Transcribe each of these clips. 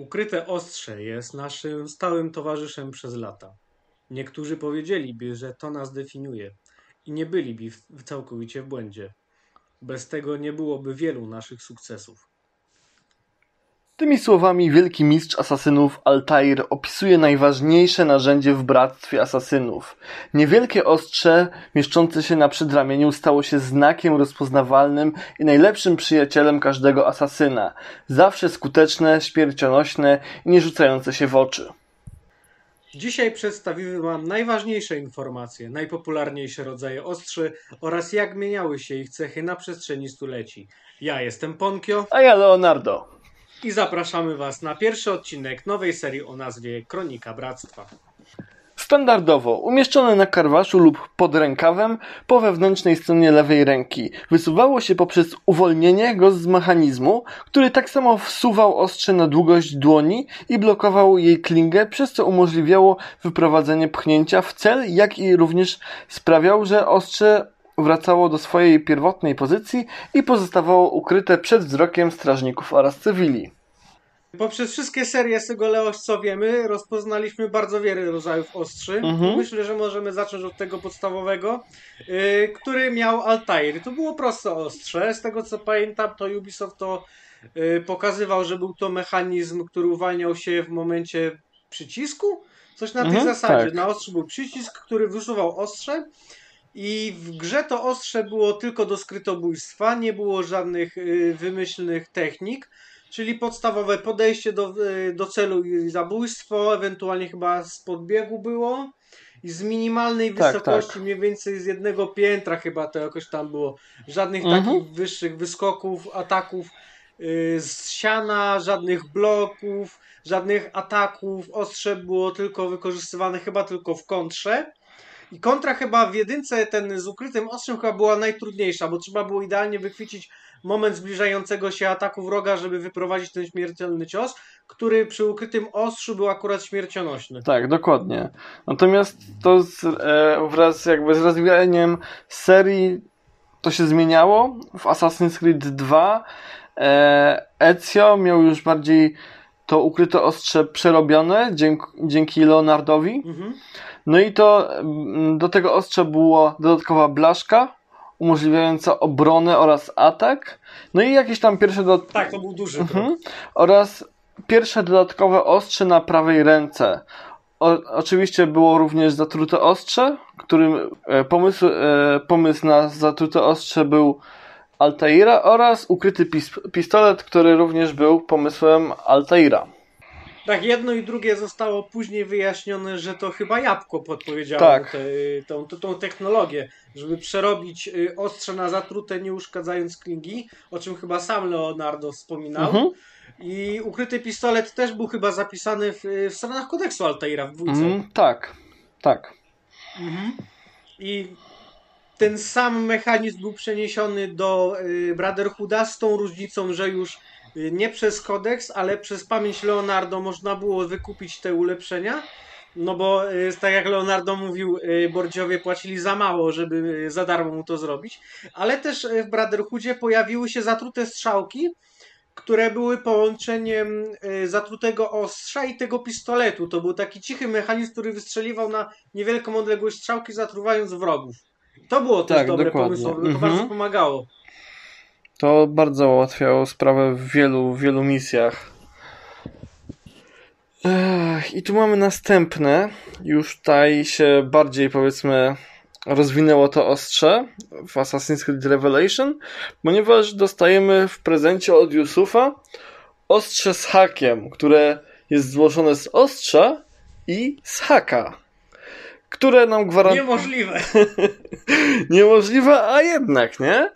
Ukryte ostrze jest naszym stałym towarzyszem przez lata. Niektórzy powiedzieliby, że to nas definiuje i nie byliby w- całkowicie w błędzie. Bez tego nie byłoby wielu naszych sukcesów. Tymi słowami wielki mistrz asasynów Altair opisuje najważniejsze narzędzie w bractwie asasynów. Niewielkie ostrze mieszczące się na przedramieniu stało się znakiem rozpoznawalnym i najlepszym przyjacielem każdego asasyna. Zawsze skuteczne, śmiercionośne i nie rzucające się w oczy. Dzisiaj przedstawimy Wam najważniejsze informacje, najpopularniejsze rodzaje ostrzy oraz jak zmieniały się ich cechy na przestrzeni stuleci. Ja jestem Ponkio A ja Leonardo. I zapraszamy Was na pierwszy odcinek nowej serii o nazwie Kronika Bractwa. Standardowo umieszczone na karwaszu lub pod rękawem po wewnętrznej stronie lewej ręki. Wysuwało się poprzez uwolnienie go z mechanizmu, który tak samo wsuwał ostrze na długość dłoni i blokował jej klingę, przez co umożliwiało wyprowadzenie pchnięcia w cel, jak i również sprawiał, że ostrze wracało do swojej pierwotnej pozycji i pozostawało ukryte przed wzrokiem strażników oraz cywili. Poprzez wszystkie serie z tego Leoś, co wiemy, rozpoznaliśmy bardzo wiele rodzajów ostrzy. Mhm. Myślę, że możemy zacząć od tego podstawowego, yy, który miał Altair. To było proste ostrze. Z tego co pamiętam, to Ubisoft to yy, pokazywał, że był to mechanizm, który uwalniał się w momencie przycisku. Coś na tej Mhm, zasadzie. tak. Na ostrzu był przycisk, który wysuwał ostrze. I w grze to ostrze było tylko do skrytobójstwa, nie było żadnych yy, wymyślnych technik. Czyli podstawowe podejście do, y, do celu i zabójstwo, ewentualnie chyba z podbiegu było. I z minimalnej Tak, wysokości, tak. mniej więcej z jednego piętra chyba to jakoś tam było. Żadnych Mhm. takich wyższych wyskoków, ataków y, z siana, żadnych bloków, żadnych ataków. Ostrze było tylko wykorzystywane chyba tylko w kontrze. I kontra chyba w jedynce, ten z ukrytym ostrzem chyba była najtrudniejsza, bo trzeba było idealnie wychwycić moment zbliżającego się ataku wroga, żeby wyprowadzić ten śmiertelny cios, który przy ukrytym ostrzu był akurat śmiercionośny. Tak, dokładnie. Natomiast to z, e, wraz jakby z rozwijaniem serii to się zmieniało. W Assassin's Creed 2 e, Ezio miał już bardziej to ukryte ostrze przerobione dzięki, Leonardowi. Mhm. No i to mm, do tego ostrza była dodatkowa blaszka umożliwiająca obronę oraz atak. No i jakieś tam pierwsze do, Tak, to był duży. Mhm. Oraz pierwsze dodatkowe ostrze na prawej ręce. O, oczywiście było również zatrute ostrze, którym e, pomysł, e, pomysł na zatrute ostrze był Altaira oraz ukryty pis, pistolet, który również był pomysłem Altaira. Tak, jedno i drugie zostało później wyjaśnione, że to chyba jabłko podpowiedziało Tak. tę tą, tą, tą technologię, żeby przerobić y, ostrze na zatrute, nie uszkadzając klingi, o czym chyba sam Leonardo wspominał. Mhm. I ukryty pistolet też był chyba zapisany w, w stronach kodeksu Altaira w dwójce. Mm, tak, tak. Mhm. I ten sam mechanizm był przeniesiony do y, Brotherhooda z tą różnicą, że już y, nie przez kodeks, ale przez pamięć Leonardo można było wykupić te ulepszenia. No bo y, tak jak Leonardo mówił, Bordziowie płacili za mało, żeby za darmo mu to zrobić. Ale też w Brotherhoodzie pojawiły się zatrute strzałki, które były połączeniem zatrutego ostrza i tego pistoletu. To był taki cichy mechanizm, który wystrzeliwał na niewielką odległość strzałki, zatruwając wrogów. To było też Tak, dobre dokładnie. pomysłowe, to Mhm. bardzo pomagało. To bardzo ułatwiało sprawę w wielu, wielu misjach. Ech, I tu mamy następne. Już tutaj się bardziej powiedzmy rozwinęło to ostrze w Assassin's Creed Revelation, ponieważ dostajemy w prezencie od Yusufa ostrze z hakiem, które jest złożone z ostrza i z haka, które nam gwarantuje Niemożliwe. niemożliwe, a jednak, nie?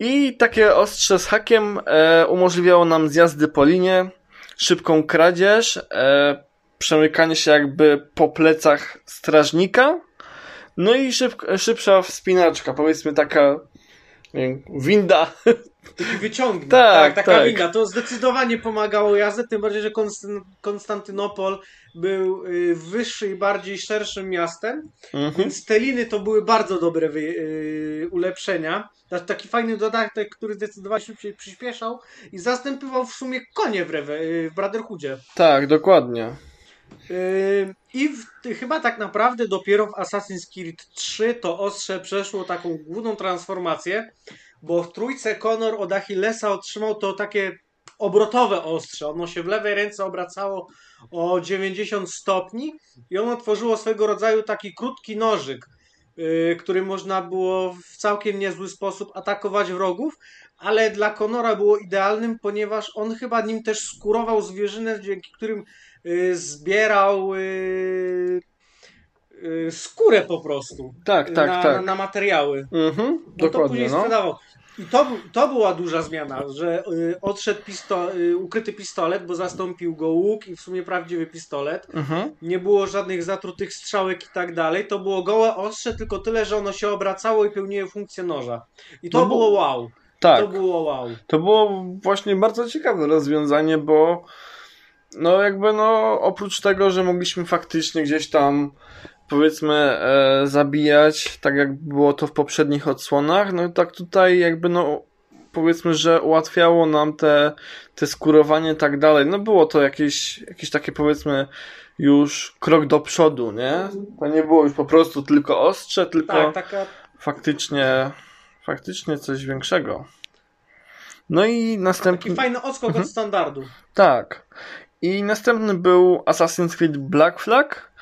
I takie ostrze z hakiem e, umożliwiało nam zjazdy po linie, szybką kradzież, e, przemykanie się jakby po plecach strażnika, no i szyb, szybsza wspinaczka, powiedzmy taka wiem, winda Taki wyciągnik. Tak, taka tak. To zdecydowanie pomagało jazdę, tym bardziej, że Konstantynopol był y, wyższy i bardziej szerszym miastem, Mhm. więc te liny to były bardzo dobre wy, y, ulepszenia. Ta- Taki fajny dodatek, który zdecydowanie szybciej przyspieszał i zastępował w sumie konie w, Rewe, y, w Brotherhoodzie. Tak, dokładnie. I w, chyba tak naprawdę dopiero w Assassin's Creed 3 to ostrze przeszło taką główną transformację, bo w trójce Conor od Achillesa otrzymał to takie obrotowe ostrze. Ono się w lewej ręce obracało o 90 stopni i ono tworzyło swego rodzaju taki krótki nożyk, yy, który można było w całkiem niezły sposób atakować wrogów, ale dla Conora było idealnym, ponieważ on chyba nim też skurował zwierzynę, dzięki którym y, zbierał y, y, skórę po prostu Tak, tak, na, tak. na, na materiały. Mhm, No to dokładnie, później no. sprzedawał. I to, to była duża zmiana, że y, odszedł pisto, y, ukryty pistolet, bo zastąpił go łuk i w sumie prawdziwy pistolet. Mhm. Nie było żadnych zatrutych strzałek i tak dalej. To było gołe ostrze, tylko tyle, że ono się obracało i pełniło funkcję noża. I to No bo- było wow. Tak. To było wow. To było właśnie bardzo ciekawe rozwiązanie, bo no jakby no oprócz tego, że mogliśmy faktycznie gdzieś tam powiedzmy e, zabijać, tak jak było to w poprzednich odsłonach, no tak tutaj jakby no powiedzmy, że ułatwiało nam te, te skurowanie i tak dalej. No było to jakieś, jakieś takie powiedzmy już krok do przodu, nie? To nie było już po prostu tylko ostrze, tylko Tak, taka faktycznie, faktycznie coś większego. No i Taki następny. fajny odskok Mhm. od standardu. Tak. I następny był Assassin's Creed Black Flag.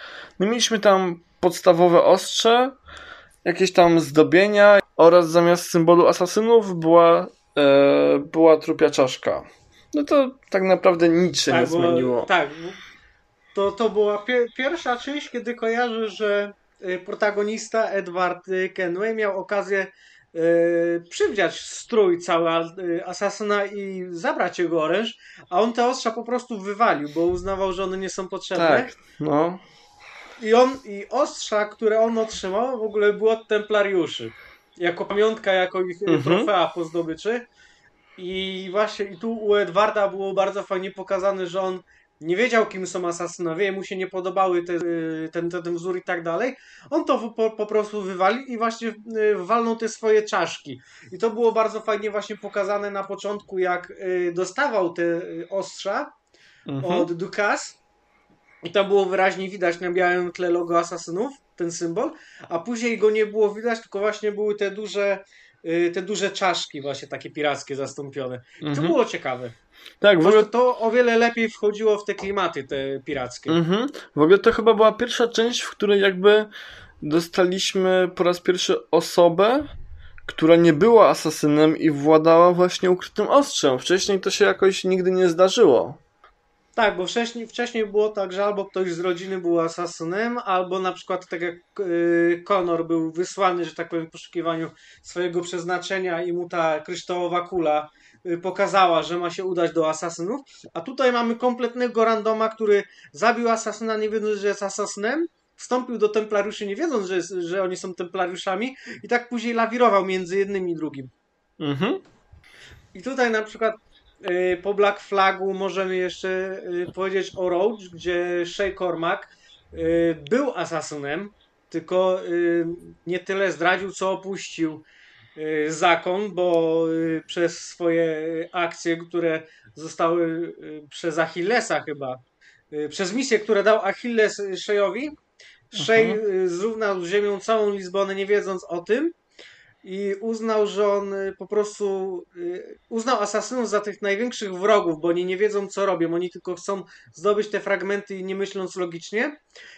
No mieliśmy tam podstawowe ostrze, jakieś tam zdobienia oraz zamiast symbolu asasynów była, e, była trupia czaszka. No to tak naprawdę nic się nie bo- zmieniło. Tak. To, to była pie, pierwsza część, kiedy kojarzę, że y, protagonista Edward Kenway miał okazję y, przywdziać strój cały y, asasyna i zabrać jego oręż, a on te ostrza po prostu wywalił, bo uznawał, że one nie są potrzebne. Tak, no. I on i ostrza, które on otrzymał, w ogóle było od templariuszy. Jako pamiątka, jako ich Mhm. mhm. trofea po zdobyczy. I właśnie i tu u Edwarda było bardzo fajnie pokazane, że on nie wiedział, kim są asasynowie, mu się nie podobały te, y, ten, ten, wzór i tak dalej. On to po, po prostu wywalił i właśnie y, walnął te swoje czaszki. I to było bardzo fajnie właśnie pokazane na początku, jak y, dostawał te ostrza Mhm. od Dukas. I tam było wyraźnie widać na białym tle logo asasynów, ten symbol, a później go nie było widać, tylko właśnie były te duże, te duże czaszki właśnie takie pirackie zastąpione. I to Mhm. było ciekawe. Tak, w ogóle to o wiele lepiej wchodziło w te klimaty te pirackie. Mhm. W ogóle to chyba była pierwsza część, w której jakby dostaliśmy po raz pierwszy osobę, która nie była asasynem i władała właśnie ukrytym ostrzem. Wcześniej to się jakoś nigdy nie zdarzyło. Tak, bo wcześniej, wcześniej było tak, że albo ktoś z rodziny był asasynem, albo na przykład tak jak y, Conor był wysłany, że tak powiem, w poszukiwaniu swojego przeznaczenia i mu ta kryształowa kula pokazała, że ma się udać do asasynów, a tutaj mamy kompletnego randoma, który zabił asasyna nie wiedząc, że jest asasynem, wstąpił do templariuszy nie wiedząc, że, że oni są templariuszami i tak później lawirował między jednym i drugim. Mhm. I tutaj na przykład y, po Black Flagu możemy jeszcze y, powiedzieć o Roach, gdzie Shay Cormac y, był asasynem, tylko y, nie tyle zdradził, co opuścił y, zakon, bo y, przez swoje akcje, które zostały y, przez Achillesa chyba, y, przez misje, które dał Achilles Shayowi, Shay y, zrównał z ziemią całą Lizbonę, nie wiedząc o tym, i uznał, że on y, po prostu y, uznał asasynów za tych największych wrogów, bo oni nie wiedzą, co robią. Oni tylko chcą zdobyć te fragmenty nie myśląc logicznie.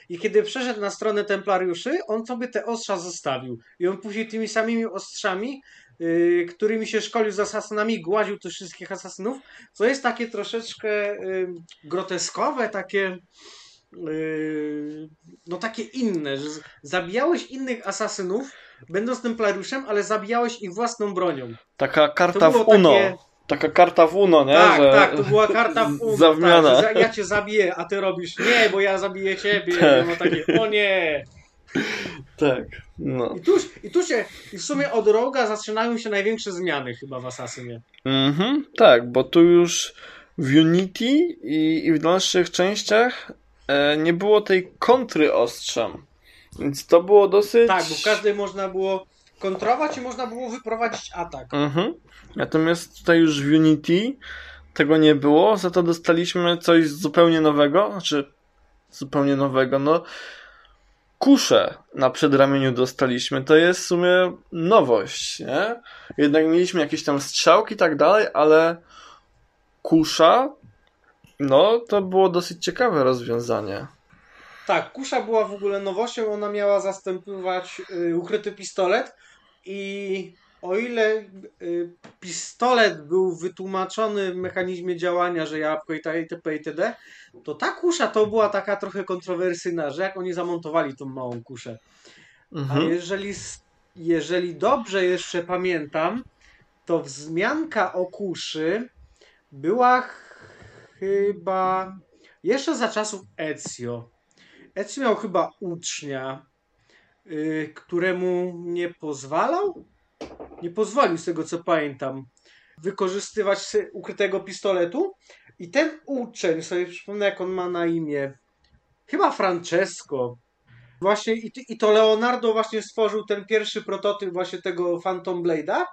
I kiedy przeszedł na stronę templariuszy, on sobie te ostrza zostawił. I on później tymi samymi ostrzami, y, którymi się szkolił z asasynami, gładził tych wszystkich asasynów, co jest takie troszeczkę y, groteskowe, takie y, no takie inne, że zabijałeś innych asasynów, będąc templariuszem, ale zabijałeś ich własną bronią. Taka karta w UNO. takie- Taka karta w UNO, nie? tak, Że... tak, to była karta w UNO. Tak, że za- ja cię zabiję, a ty robisz nie, bo ja zabiję ciebie. Tak. No takie, o nie. Tak. No. I tu, I tu się, i w sumie od roga zaczynają się największe zmiany chyba w Assassinie. Mhm, tak, bo tu już w Unity i, i w dalszych częściach e, nie było tej kontry ostrzem. Więc to było dosyć. Tak, bo w każdej można było kontrować i można było wyprowadzić atak. Mhm. Natomiast tutaj już w Unity tego nie było, za to dostaliśmy coś zupełnie nowego, znaczy zupełnie nowego, no kuszę na przedramieniu dostaliśmy, to jest w sumie nowość, nie? Jednak mieliśmy jakieś tam strzałki i tak dalej, ale kusza, no to było dosyć ciekawe rozwiązanie. Tak, kusza była w ogóle nowością, ona miała zastępować y, ukryty pistolet i o ile y, pistolet był wytłumaczony w mechanizmie działania, że tak itp. itd., to ta kusza to była taka trochę kontrowersyjna, że jak oni zamontowali tą małą kuszę. A Mhm. jeżeli, s- jeżeli dobrze jeszcze pamiętam, to wzmianka o kuszy była ch- chyba jeszcze za czasów Ezio. Ezio miał chyba ucznia, y, któremu nie pozwalał, nie pozwolił z tego co pamiętam, wykorzystywać ukrytego pistoletu. I ten uczeń, sobie przypomnę jak on ma na imię, chyba Francesco, Właśnie i, i to Leonardo właśnie stworzył ten pierwszy prototyp właśnie tego Phantom Blade'a,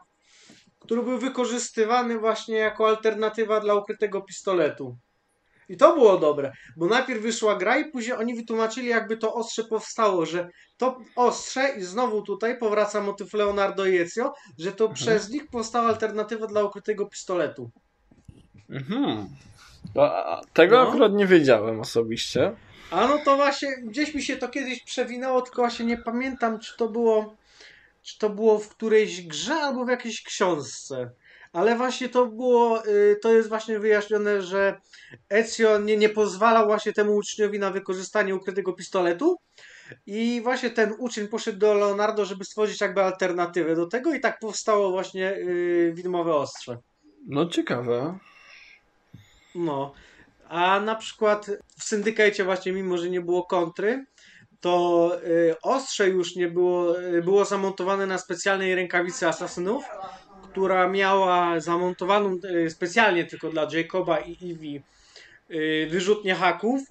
który był wykorzystywany właśnie jako alternatywa dla ukrytego pistoletu. I to było dobre, bo najpierw wyszła gra i później oni wytłumaczyli jakby to ostrze powstało, że to ostrze i znowu tutaj powraca motyw Leonardo i Ezio, że to przez nich powstała alternatywa dla ukrytego pistoletu. Mhm. A, tego No. akurat nie wiedziałem osobiście. A no to właśnie, gdzieś mi się to kiedyś przewinęło, tylko właśnie nie pamiętam, czy to było, czy to było w którejś grze albo w jakiejś książce. Ale właśnie to było, y, to jest właśnie wyjaśnione, że Ezio nie, nie pozwalał właśnie temu uczniowi na wykorzystanie ukrytego pistoletu. I właśnie ten uczeń poszedł do Leonardo, żeby stworzyć jakby alternatywę do tego i tak powstało właśnie yy, widmowe ostrze. No ciekawe. No, a na przykład w syndykajcie właśnie, mimo że nie było kontry, to y, ostrze już nie było, y, było zamontowane na specjalnej rękawicy asasynów, która miała zamontowaną y, specjalnie tylko dla Jacoba i Eevee y, wyrzutnię haków,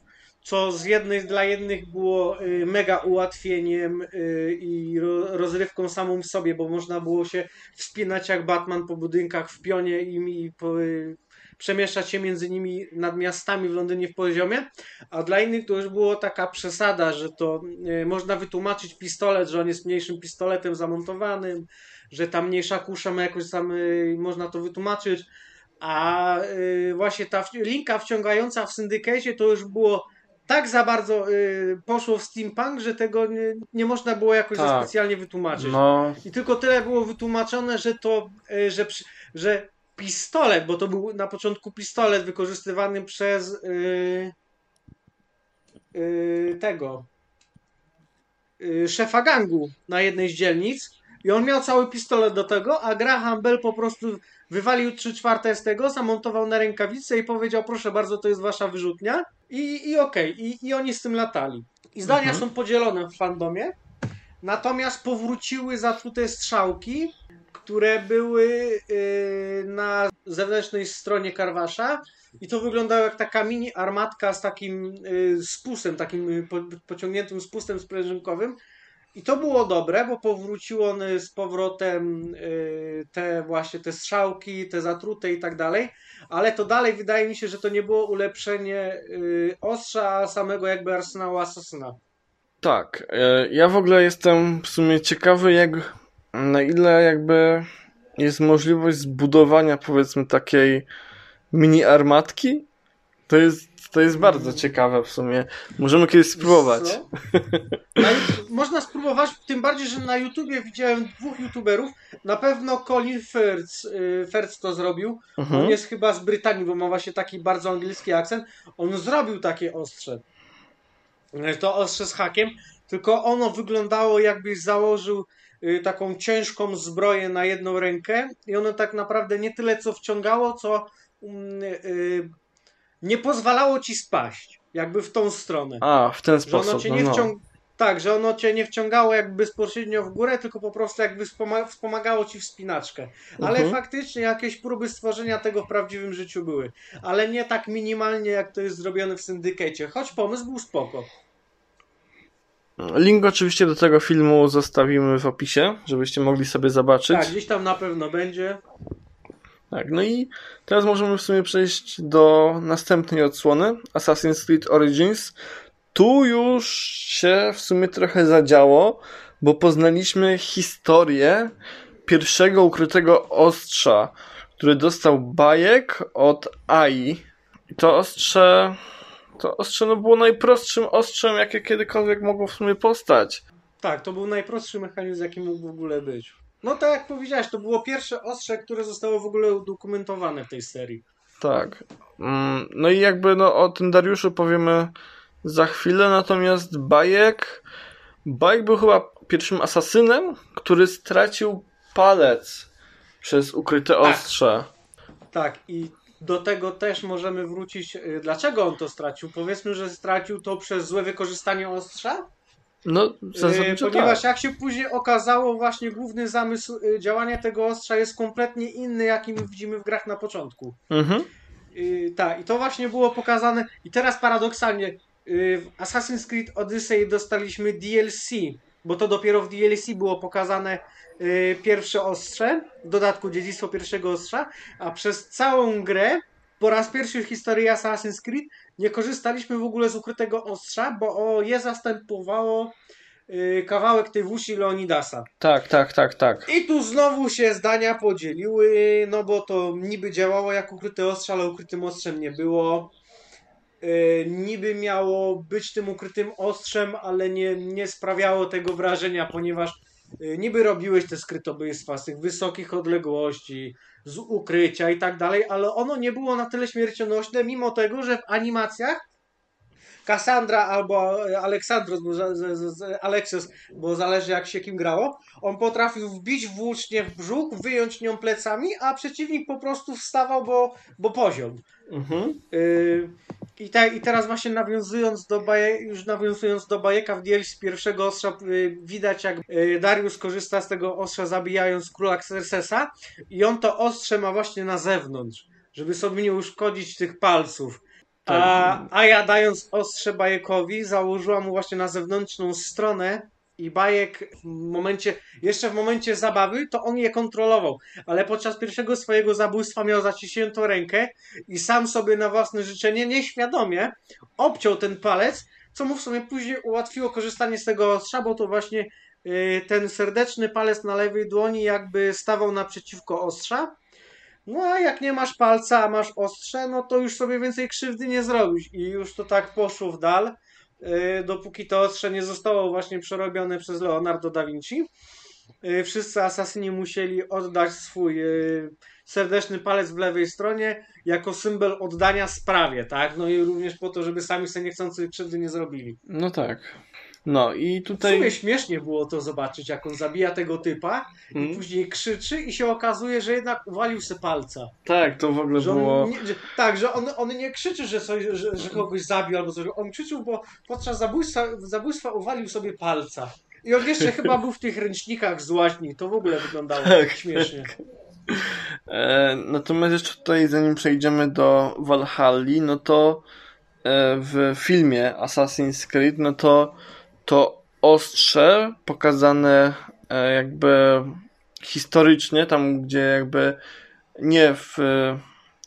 co z jednej dla jednych było y, mega ułatwieniem i ro, rozrywką samą w sobie, bo można było się wspinać jak Batman po budynkach w pionie i, przemieszczać się między nimi nad miastami w Londynie w poziomie, a dla innych to już było taka przesada, że to można wytłumaczyć pistolet, że on jest mniejszym pistoletem zamontowanym, że ta mniejsza kusza ma jakoś tam, y, można to wytłumaczyć, a y, właśnie ta linka wciągająca w syndykecie to już było tak za bardzo y, poszło w steampunk, że tego nie, nie można było jakoś za Tak. specjalnie wytłumaczyć. No, I tylko tyle było wytłumaczone, że to, że, że pistolet, bo to był na początku pistolet wykorzystywany przez tego szefa gangu na jednej z dzielnic i on miał cały pistolet do tego, a Graham Bell po prostu wywalił 3 czwarte z tego, zamontował na rękawicę i powiedział proszę bardzo, to jest wasza wyrzutnia i, i okej, i, i oni z tym latali. I zdania Mhm. są podzielone w fandomie, natomiast powróciły zatrute strzałki, które były yy, na zewnętrznej stronie Karwasza i to wyglądało jak taka mini armatka z takim yy, spustem, takim yy, po, pociągniętym spustem sprężynkowym. I to było dobre, bo powróciło one z powrotem yy, te właśnie te strzałki, te zatrute i tak dalej, ale to dalej wydaje mi się, że to nie było ulepszenie yy, ostrza samego jakby arsenału asasyna. tak. e, Ja w ogóle jestem w sumie ciekawy, jak na ile jakby jest możliwość zbudowania powiedzmy takiej mini armatki. To jest, to jest bardzo ciekawe w sumie. Możemy kiedyś spróbować. Można spróbować, tym bardziej, że na YouTubie widziałem dwóch YouTuberów. Na pewno Colin Firth, y, Firth to zrobił. Mhm. On jest chyba z Brytanii, bo ma właśnie taki bardzo angielski akcent. On zrobił takie ostrze. Y, To ostrze z hakiem, tylko ono wyglądało jakbyś założył y, taką ciężką zbroję na jedną rękę i ono tak naprawdę nie tyle co wciągało, co mm, nie pozwalało ci spaść. Jakby w tą stronę. A, w ten Że ono sposób. cię No, nie no. wciąg... Tak, że ono cię nie wciągało jakby bezpośrednio w górę, tylko po prostu jakby wspoma- wspomagało ci wspinaczkę. Ale Mhm. faktycznie jakieś próby stworzenia tego w prawdziwym życiu były. Ale nie tak minimalnie, jak to jest zrobione w syndykecie. Choć pomysł był spoko. Link oczywiście do tego filmu zostawimy w opisie, żebyście mogli sobie zobaczyć. Tak, gdzieś tam na pewno będzie. Tak, no i teraz możemy w sumie przejść do następnej odsłony Assassin's Creed Origins. Tu już się w sumie trochę zadziało, bo poznaliśmy historię pierwszego ukrytego ostrza, który dostał bajek od Ai. I to ostrze, to ostrze no było najprostszym ostrzem, jakie kiedykolwiek mogło w sumie postać. Tak, to był najprostszy mechanizm, jaki mógł w ogóle być. No tak jak powiedziałeś, to było pierwsze ostrze, które zostało w ogóle udokumentowane w tej serii. Tak. Mm, No i jakby no, o tym Dariuszu powiemy za chwilę, natomiast Bajek. Bajek był chyba pierwszym asasynem, który stracił palec przez ukryte Tak. ostrze. Tak, i do tego też możemy wrócić. y, Dlaczego on to stracił? Powiedzmy, że stracił to przez złe wykorzystanie ostrza. No, zasadniczo Ponieważ tak. jak się później okazało, właśnie główny zamysł y, działania tego ostrza jest kompletnie inny, jaki my widzimy w grach na początku. Mhm. Yy, tak, i to właśnie było pokazane. I teraz paradoksalnie yy, w Assassin's Creed Odyssey dostaliśmy DLC, bo to dopiero w DLC było pokazane yy, pierwsze ostrze, w dodatku dziedzictwo pierwszego ostrza, a przez całą grę po raz pierwszy w historii Assassin's Creed nie korzystaliśmy w ogóle z ukrytego ostrza, bo o, je zastępowało yy, kawałek tej włósi Leonidasa. Tak, tak, tak, tak. I tu znowu się zdania podzieliły, no bo to niby działało jak ukryte ostrze, ale ukrytym ostrzem nie było. Yy, niby miało być tym ukrytym ostrzem, ale nie, nie sprawiało tego wrażenia, ponieważ niby robiłeś te skrytobójstwa z tych wysokich odległości, z ukrycia i tak dalej, ale ono nie było na tyle śmiercionośne, mimo tego, że w animacjach Cassandra albo e, Aleksandros, Alexios, bo zależy jak się kim grało, on potrafił wbić włócznie w brzuch, wyjąć nią plecami, a przeciwnik po prostu wstawał, bo, bo poziom. Mhm. Yy, i, te, I teraz właśnie nawiązując do baje, już nawiązując do bajeka w DLC pierwszego ostrza, yy, widać jak yy, Darius korzysta z tego ostrza zabijając króla Xerxesa i on to ostrze ma właśnie na zewnątrz, żeby sobie nie uszkodzić tych palców. A, a ja dając ostrze bajekowi założyłam mu właśnie na zewnętrzną stronę i bajek w momencie, jeszcze w momencie zabawy, to on je kontrolował, ale podczas pierwszego swojego zabójstwa miał zaciśniętą rękę i sam sobie na własne życzenie, nieświadomie, obciął ten palec, co mu w sumie później ułatwiło korzystanie z tego ostrza, bo to właśnie y, ten serdeczny palec na lewej dłoni jakby stawał naprzeciwko ostrza. No a jak nie masz palca, a masz ostrze, no to już sobie więcej krzywdy nie zrobisz. I już to tak poszło w dal, dopóki to ostrze nie zostało właśnie przerobione przez Leonardo da Vinci. Y, Wszyscy asasyni musieli oddać swój y, serdeczny palec w lewej stronie jako symbol oddania sprawie, tak? No i również po to, żeby sami sobie niechcący krzywdy nie zrobili. No tak. No i W tutaj. sumie śmiesznie było to zobaczyć, jak on zabija tego typa i Mm. później krzyczy i się okazuje, że jednak uwalił se palca. Tak, to w ogóle Że było. nie, że, tak, że on, on nie krzyczy, że, coś, że, że kogoś zabił albo coś. On krzyczył, bo podczas zabójstwa, zabójstwa uwalił sobie palca. I on jeszcze chyba był w tych ręcznikach z łaźni. To w ogóle wyglądało Tak, śmiesznie. E, natomiast jeszcze tutaj, zanim przejdziemy do Valhalli, no to e, w filmie Assassin's Creed, no to to ostrze pokazane e, jakby historycznie, tam gdzie jakby nie w e,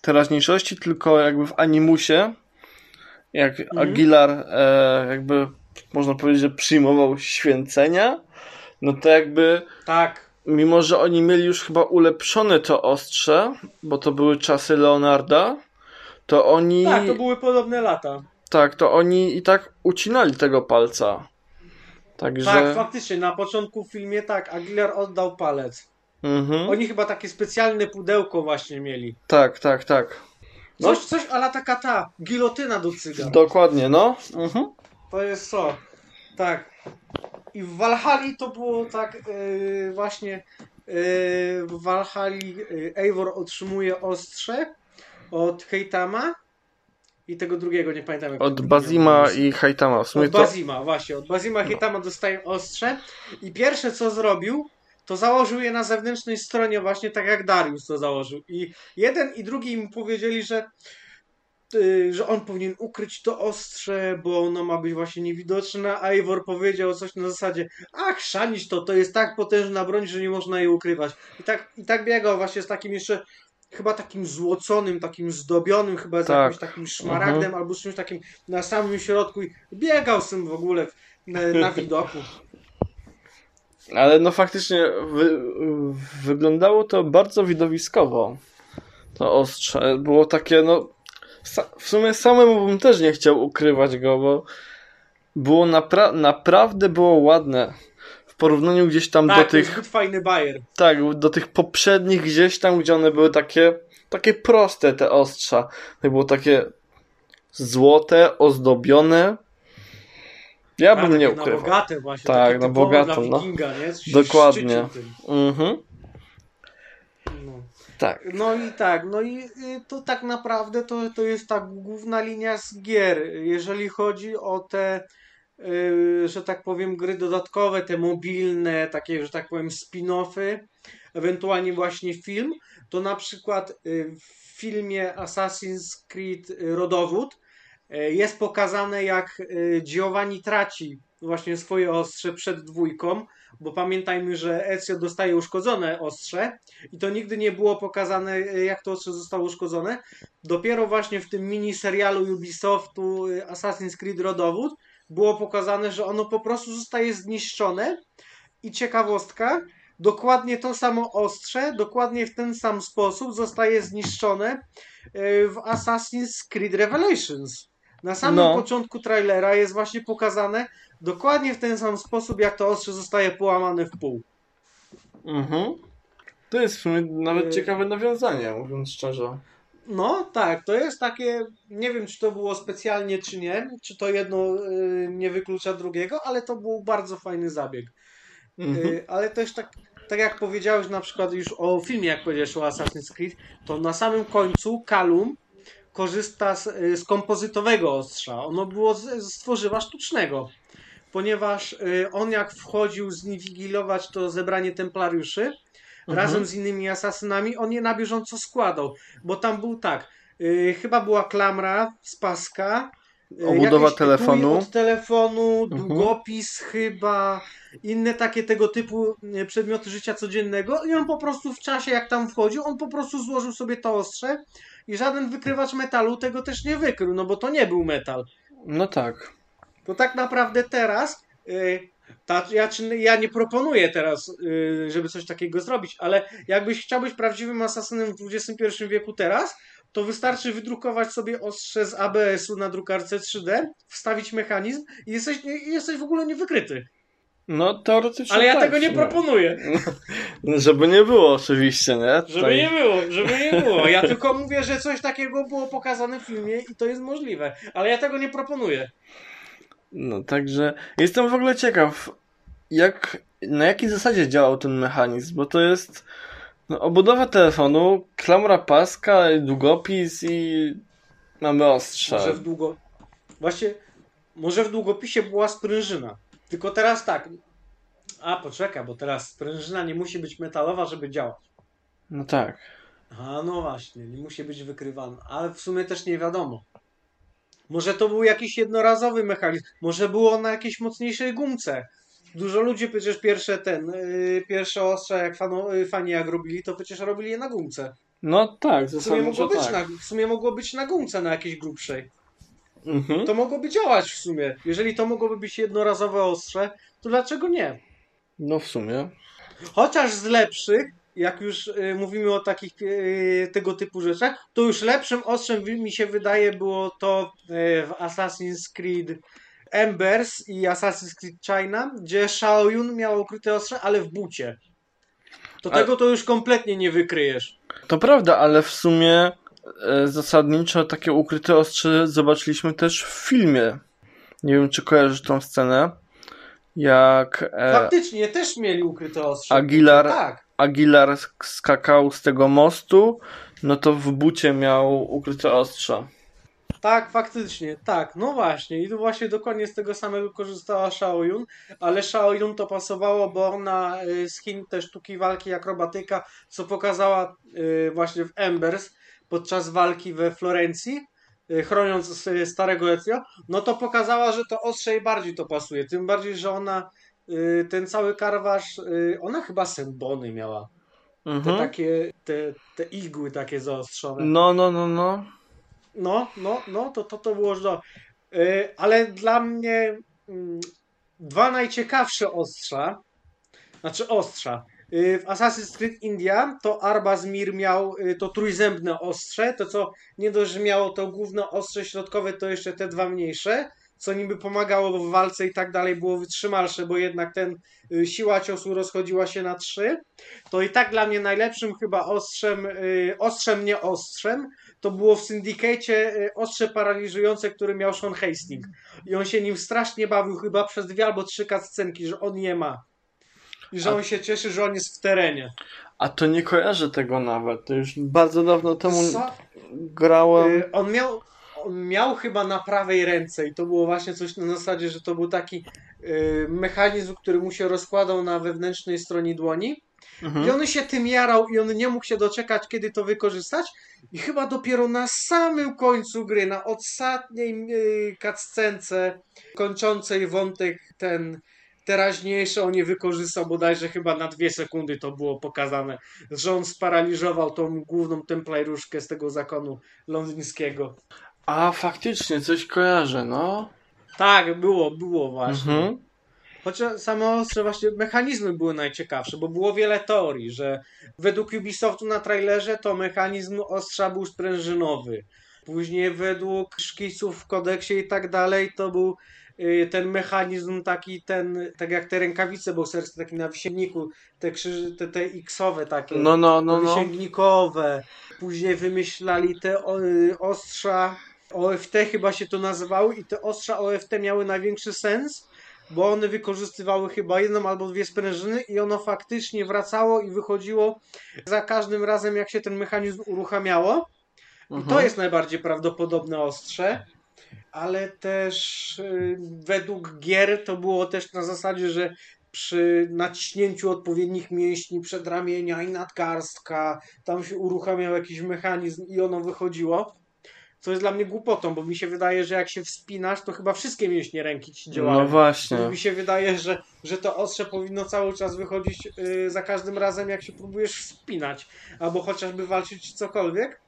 teraźniejszości, tylko jakby w animusie, jak Mhm. Aguilar e, jakby można powiedzieć, że przyjmował święcenia, no to jakby Tak. mimo że oni mieli już chyba ulepszone to ostrze, bo to były czasy Leonarda, to oni Tak, to były podobne lata. tak, to oni i tak ucinali tego palca. Także Tak, faktycznie, na początku w filmie tak, Aguilar oddał palec. mhm. Oni chyba takie specjalne pudełko właśnie mieli. tak, tak, tak. No. Coś, coś ala taka ta, gilotyna do cygan. Dokładnie, no. Mhm. To jest co? Tak. I w Walhali to było tak yy, właśnie yy, w Walhali yy, Eivor otrzymuje ostrze od Heitama i tego drugiego, nie pamiętam jak Od Bazima i Haitama. W sumie Od to... Bazima, właśnie. Od Bazima Hitama dostaje ostrze i pierwsze co zrobił, to założył je na zewnętrznej stronie właśnie tak jak Darius to założył. I jeden i drugi mu powiedzieli, że y, że on powinien ukryć to ostrze, bo ono ma być właśnie niewidoczne, a Eivor powiedział coś na zasadzie ach, szanić to, to jest tak potężna broń, że nie można jej ukrywać. I tak, i tak biegał właśnie z takim jeszcze chyba takim złoconym, takim zdobionym, chyba z Tak. jakimś takim szmaragdem Mhm. albo czymś takim na samym środku i biegał z tym w ogóle na, na widoku. Ale no faktycznie wy, wyglądało to bardzo widowiskowo. To ostrze było takie, no. Sa, w sumie samemu bym też nie chciał ukrywać go, bo było napra naprawdę było ładne. W porównaniu gdzieś tam Tak, do tych. zbyt fajny bajer. Tak, do tych poprzednich gdzieś tam, gdzie one były takie. Takie proste te ostrza. To było takie złote, ozdobione. Ja bym Tak, nie takie Na ukrywał. bogate właśnie. Tak, na bogato, Dla no. nie? Dokładnie. Mhm. No. Tak. No i tak, no i y, to tak naprawdę to, to jest ta główna linia z gier. Jeżeli chodzi o te, że tak powiem, gry dodatkowe, te mobilne, takie, że tak powiem, spin-offy, ewentualnie właśnie film, to na przykład y, w filmie Assassin's Creed Rodowód y, jest pokazane, jak Giovanni traci właśnie swoje ostrze przed dwójką, bo pamiętajmy, że Ezio dostaje uszkodzone ostrze, i to nigdy nie było pokazane, jak to ostrze zostało uszkodzone. Dopiero właśnie w tym mini serialu Ubisoftu Assassin's Creed Rodowód było pokazane, że ono po prostu zostaje zniszczone. I ciekawostka, dokładnie to samo ostrze, dokładnie w ten sam sposób zostaje zniszczone y, w Assassin's Creed Revelations. Na samym No. początku trailera jest właśnie pokazane dokładnie w ten sam sposób, jak to ostrze zostaje połamane w pół. Mhm. To jest w sumie nawet Y- ciekawe nawiązanie, mówiąc szczerze. No tak, to jest takie, nie wiem czy to było specjalnie czy nie, czy to jedno y, nie wyklucza drugiego, ale to był bardzo fajny zabieg. Mhm. Y, ale też tak, tak jak powiedziałeś na przykład już o filmie, jak powiedziałeś o Assassin's Creed, to na samym końcu Kalum korzysta z, y, z kompozytowego ostrza. Ono było z, z tworzywa sztucznego. Ponieważ y, on jak wchodził zinwigilować to zebranie templariuszy, Mhm. razem z innymi asasynami, on je na bieżąco składał. Bo tam był tak, y, chyba była klamra z paska, y, Obudowa telefonu. od telefonu, Mhm. długopis chyba, inne takie tego typu y, przedmioty życia codziennego i on po prostu w czasie jak tam wchodził, on po prostu złożył sobie to ostrze i żaden wykrywacz metalu tego też nie wykrył, no bo to nie był metal. No tak. To tak naprawdę teraz. y, ta, ja, ja nie proponuję teraz, y, żeby coś takiego zrobić, ale jakbyś chciał być prawdziwym asasynem w XXI wieku teraz, to wystarczy wydrukować sobie ostrze z ABS-u na drukarce 3D, wstawić mechanizm i jesteś, jesteś w ogóle niewykryty. No teoretycznie Ale ja tak, tego nie sumie. proponuję. Żeby nie było oczywiście, nie? Żeby Tutaj- nie było, żeby nie było. Ja tylko mówię, że coś takiego było pokazane w filmie i to jest możliwe. Ale ja tego nie proponuję. No także jestem w ogóle ciekaw, jak, na jakiej zasadzie działał ten mechanizm, bo to jest no, obudowa telefonu, klamra paska, długopis i mamy ostrze. Może w długo. Właśnie, może w długopisie była sprężyna. Tylko teraz tak. A, poczekaj, bo teraz sprężyna nie musi być metalowa, żeby działać. No tak. A, no właśnie, nie musi być wykrywana. Ale w sumie też nie wiadomo. Może to był jakiś jednorazowy mechanizm. Może było na jakiejś mocniejszej gumce. Dużo ludzi przecież pierwsze ten, yy, pierwsze ostrza, jak fano, yy, fani jak robili, to przecież robili je na gumce. No tak, W sumie, mogło być tak. na, w sumie mogło być na gumce, na jakiejś grubszej. Mhm. To mogłoby działać w sumie. Jeżeli to mogłoby być jednorazowe ostrze, to dlaczego nie? No w sumie. Chociaż z lepszych, jak już y, mówimy o takich y, tego typu rzeczach, to już lepszym ostrzem mi się wydaje było to y, w Assassin's Creed Embers i Assassin's Creed China, gdzie Shao Yun miał ukryte ostrze, ale w bucie. To Ale- tego to już kompletnie nie wykryjesz. To prawda, ale w sumie e, zasadniczo takie ukryte ostrze zobaczyliśmy też w filmie. Nie wiem, czy kojarzysz tą scenę. Jak e, Faktycznie też mieli ukryte ostrze. Aguilar, Tak. Aguilar sk- skakał z tego mostu, no to w bucie miał ukryte ostrze. Tak, faktycznie, tak, no właśnie. I tu właśnie dokładnie z tego samego korzystała Shaoyun, ale Shaoyun to pasowało, bo ona y, z Chin te sztuki walki, akrobatyka, co pokazała y, właśnie w Embers podczas walki we Florencji, y, chroniąc starego Ezio, no to pokazała, że to ostrze jej bardziej to pasuje. Tym bardziej, że ona ten cały karwasz, y, ona chyba sębony miała. Te Mhm. takie, te, te igły takie zaostrzone. No, no, no, no. No, no, no, to to, to było do. Yy, ale dla mnie mm, dwa najciekawsze ostrza, znaczy ostrza. W Assassin's Creed India to Arbaz Mir miał to trójzębne ostrze, to co nie dość, że miało to główne ostrze środkowe, to jeszcze te dwa mniejsze, co niby pomagało w walce i tak dalej, było wytrzymalsze, bo jednak ten yy, siła ciosu rozchodziła się na trzy. To i tak dla mnie najlepszym chyba ostrzem, yy, ostrzem nie ostrzem, to było w syndykecie y, ostrze paraliżujące, który miał Sean Hastings. I on się nim strasznie bawił chyba przez dwie albo trzy cutscenki, że on je ma. I że on się cieszy, że on jest w terenie. A to nie kojarzę tego nawet. To już bardzo dawno temu Co? grałem. Y, On miał, on miał chyba na prawej ręce i to było właśnie coś na zasadzie, że to był taki y, mechanizm, który mu się rozkładał na wewnętrznej stronie dłoni. I Mhm. on się tym jarał i on nie mógł się doczekać, kiedy to wykorzystać. I chyba dopiero na samym końcu gry, na ostatniej yy, cutscence kończącej wątek ten teraźniejszy, on je wykorzystał bodajże chyba na dwie sekundy to było pokazane, że on sparaliżował tą główną templariuszkę z tego zakonu londyńskiego. A faktycznie, coś kojarzę, no. Tak, było, było właśnie. Mhm. Chociaż same ostrze właśnie mechanizmy były najciekawsze, bo było wiele teorii, że według Ubisoftu na trailerze to mechanizm ostrza był sprężynowy. Później według szkiców w kodeksie i tak dalej to był y, ten mechanizm taki, ten, tak jak te rękawice bokserskie, taki na wisienniku, te krzyży, te, te x-owe takie, No, no, no, no. wysięgnikowe. Później wymyślali te y, ostrza OFT chyba się to nazywały i te ostrza OFT miały największy sens, bo one wykorzystywały chyba jedną albo dwie sprężyny i ono faktycznie wracało i wychodziło za każdym razem, jak się ten mechanizm uruchamiało. I to Mhm. jest najbardziej prawdopodobne ostrze. Ale też y, według gier to było też na zasadzie, że przy naciśnięciu odpowiednich mięśni przedramienia i nadgarstka, tam się uruchamiał jakiś mechanizm i ono wychodziło. Co jest dla mnie głupotą, bo mi się wydaje, że jak się wspinasz, to chyba wszystkie mięśnie ręki ci działają. No właśnie. Mi się wydaje, że, że to ostrze powinno cały czas wychodzić y, za każdym razem, jak się próbujesz wspinać, albo chociażby walczyć cokolwiek.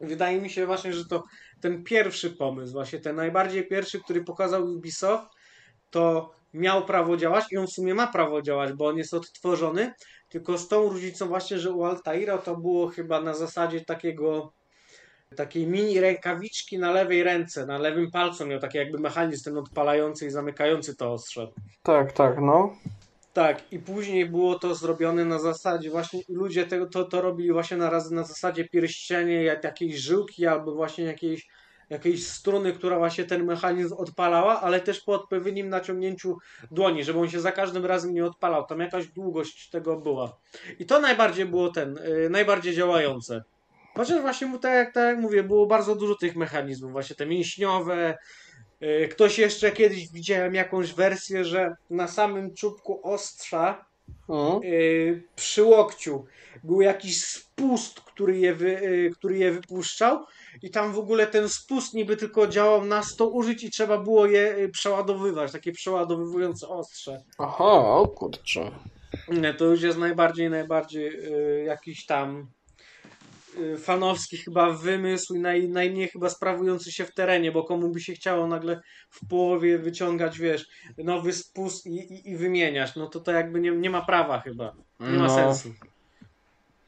Wydaje mi się właśnie, że to ten pierwszy pomysł, właśnie ten najbardziej pierwszy, który pokazał Ubisoft, to miał prawo działać i on w sumie ma prawo działać, bo on jest odtworzony, tylko z tą różnicą właśnie, że u Altaira to było chyba na zasadzie takiego takiej mini rękawiczki na lewej ręce, na lewym palcu miał taki jakby mechanizm ten odpalający i zamykający to ostrze. Tak, tak, no. Tak, i później było to zrobione na zasadzie, właśnie ludzie tego, to, to robili właśnie na, raz- na zasadzie pierścienie, jak jakiejś żyłki albo właśnie jakiejś, jakiejś struny, która właśnie ten mechanizm odpalała, ale też po odpowiednim naciągnięciu dłoni, żeby on się za każdym razem nie odpalał. Tam jakaś długość tego była. I to najbardziej było ten, y, najbardziej działające. Chociaż właśnie mu tak jak, tak jak mówię, było bardzo dużo tych mechanizmów, właśnie te mięśniowe. y, Ktoś jeszcze kiedyś widziałem jakąś wersję, że na samym czubku ostrza Mhm. y, przy łokciu był jakiś spust, który je, wy, y, który je wypuszczał i tam w ogóle ten spust niby tylko działał na 100 użyć i trzeba było je przeładowywać, takie przeładowywujące ostrze. Aha, o kurczę. Nie, to już jest najbardziej, najbardziej jakiś tam fanowski chyba wymysł i naj, najmniej chyba sprawujący się w terenie, bo komu by się chciało nagle w połowie wyciągać, wiesz, nowy spust i, i, i wymieniać, no to to jakby nie, nie ma prawa chyba. Nie ma No. sensu.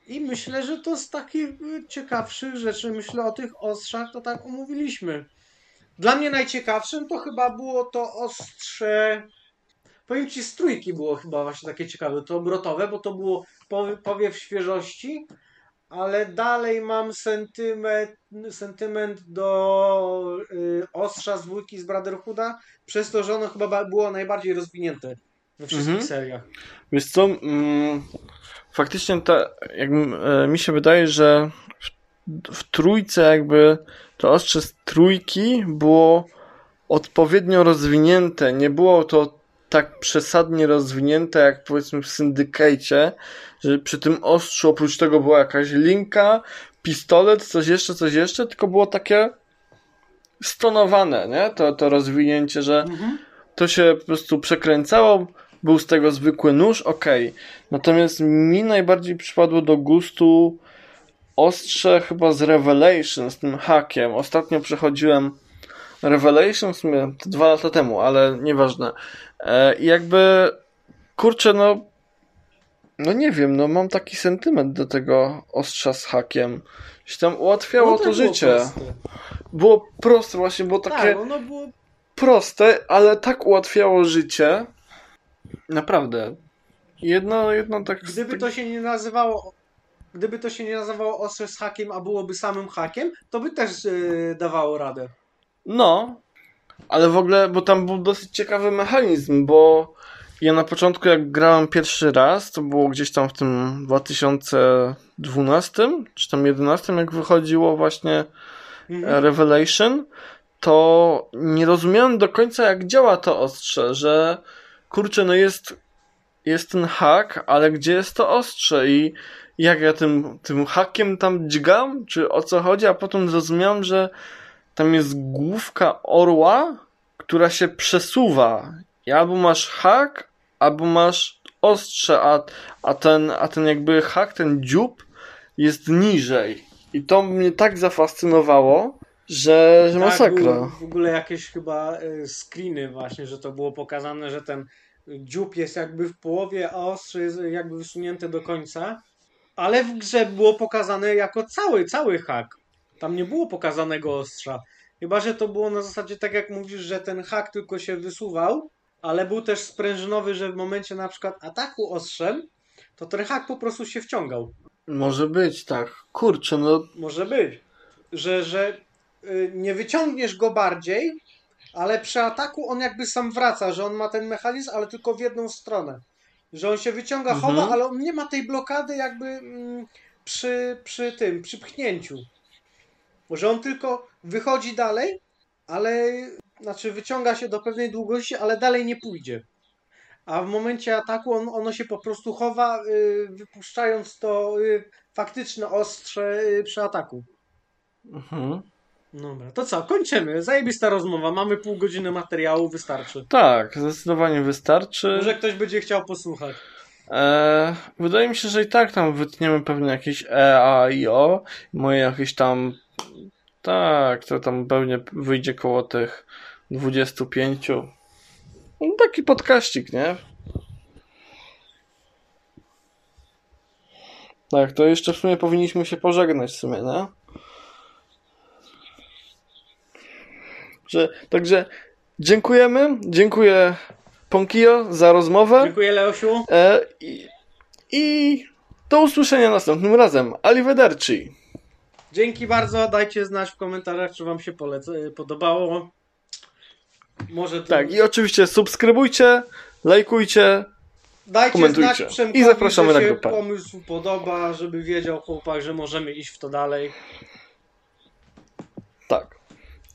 I myślę, że to z takich y, ciekawszych rzeczy, myślę o tych ostrzach, to tak omówiliśmy. Dla mnie najciekawszym to chyba było to ostrze. Powiem ci, z trójki było chyba właśnie takie ciekawe. To obrotowe, bo to było powie- powiew świeżości, ale dalej mam sentyment, sentyment do y, ostrza z dwójki z Brotherhooda, przez to, że ono chyba ba- było najbardziej rozwinięte we wszystkich Mhm. seriach. Wiesz co, mm, faktycznie ta, jak, e, mi się wydaje, że w trójce jakby to ostrze z trójki było odpowiednio rozwinięte. Nie było to tak przesadnie rozwinięte jak powiedzmy w Syndicate, że przy tym ostrzu oprócz tego była jakaś linka, pistolet, coś jeszcze, coś jeszcze, tylko było takie stonowane, nie? To, to rozwinięcie, że Mhm. to się po prostu przekręcało, był z tego zwykły nóż, okej. Natomiast mi najbardziej przypadło do gustu ostrze chyba z Revelation, z tym hakiem. Ostatnio przechodziłem Revelation w sumie to dwa lata temu, ale nieważne. E, I jakby, kurczę, no no nie wiem, no mam taki sentyment do tego ostrza z hakiem. Się tam ułatwiało No to było życie. proste. Było proste właśnie, było takie Tak, ono było proste, ale tak ułatwiało życie. Naprawdę. Jedno, jedno tak. Gdyby to się nie nazywało. Gdyby to się nie nazywało ostrze z hakiem, a byłoby samym hakiem, to by też yy, dawało radę. No, ale w ogóle, bo tam był dosyć ciekawy mechanizm, bo ja na początku, jak grałem pierwszy raz, to było gdzieś tam w tym 2012 czy tam 11, jak wychodziło właśnie Mhm. Revelation, to nie rozumiałem do końca, jak działa to ostrze, że kurczę, no jest, jest ten hak, ale gdzie jest to ostrze i jak ja tym, tym hakiem tam dźgam, czy o co chodzi, a potem zrozumiałem, że tam jest główka orła, która się przesuwa i albo masz hak, albo masz ostrze, a, a, ten, a ten jakby hak, ten dziób jest niżej. I to mnie tak zafascynowało, że, że Tak, masakra. w ogóle jakieś chyba y, screeny właśnie, że to było pokazane, że ten dziób jest jakby w połowie, a ostrze jest jakby wysunięte do końca. Ale w grze było pokazane jako cały, cały hak. Tam nie było pokazanego ostrza. Chyba, że to było na zasadzie tak jak mówisz, że ten hak tylko się wysuwał, ale był też sprężynowy, że w momencie na przykład ataku ostrzem, to ten hak po prostu się wciągał. Może być, tak. Kurczę, no Może być. Że, że y, nie wyciągniesz go bardziej, ale przy ataku on jakby sam wraca, że on ma ten mechanizm, ale tylko w jedną stronę. Że on się wyciąga, Mhm. chowa, ale on nie ma tej blokady jakby mm, przy, przy tym, przy pchnięciu. Że on tylko wychodzi dalej, ale znaczy wyciąga się do pewnej długości, ale dalej nie pójdzie. A w momencie ataku on, ono się po prostu chowa, y, wypuszczając to y, faktyczne ostrze y, przy ataku. mhm. Dobra, to co, kończymy. Zajebista rozmowa, mamy pół godziny materiału, wystarczy. tak, zdecydowanie wystarczy. Może ktoś będzie chciał posłuchać. E, wydaje mi się, że i tak tam wytniemy pewnie jakieś E, A i O. Moje jakieś tam. Tak, to tam pewnie wyjdzie koło tych 25. No, taki podkaścik, nie? Tak, to jeszcze w sumie powinniśmy się pożegnać w sumie, nie? Że, także dziękujemy, dziękuję Ponkio za rozmowę. Dziękuję Leosiu. E, i, I do usłyszenia następnym razem. Arrivederci. Dzięki bardzo, dajcie znać w komentarzach, czy wam się polec- podobało. Może tu... Tak, i oczywiście subskrybujcie, lajkujcie. Dajcie komentujcie. znać Przemkowi, I zapraszamy na grupę. pomysł podoba, żeby wiedział chłopak, że możemy iść w to dalej. Tak.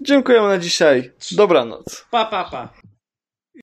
Dziękujemy na dzisiaj. Dobranoc. Pa, pa, pa.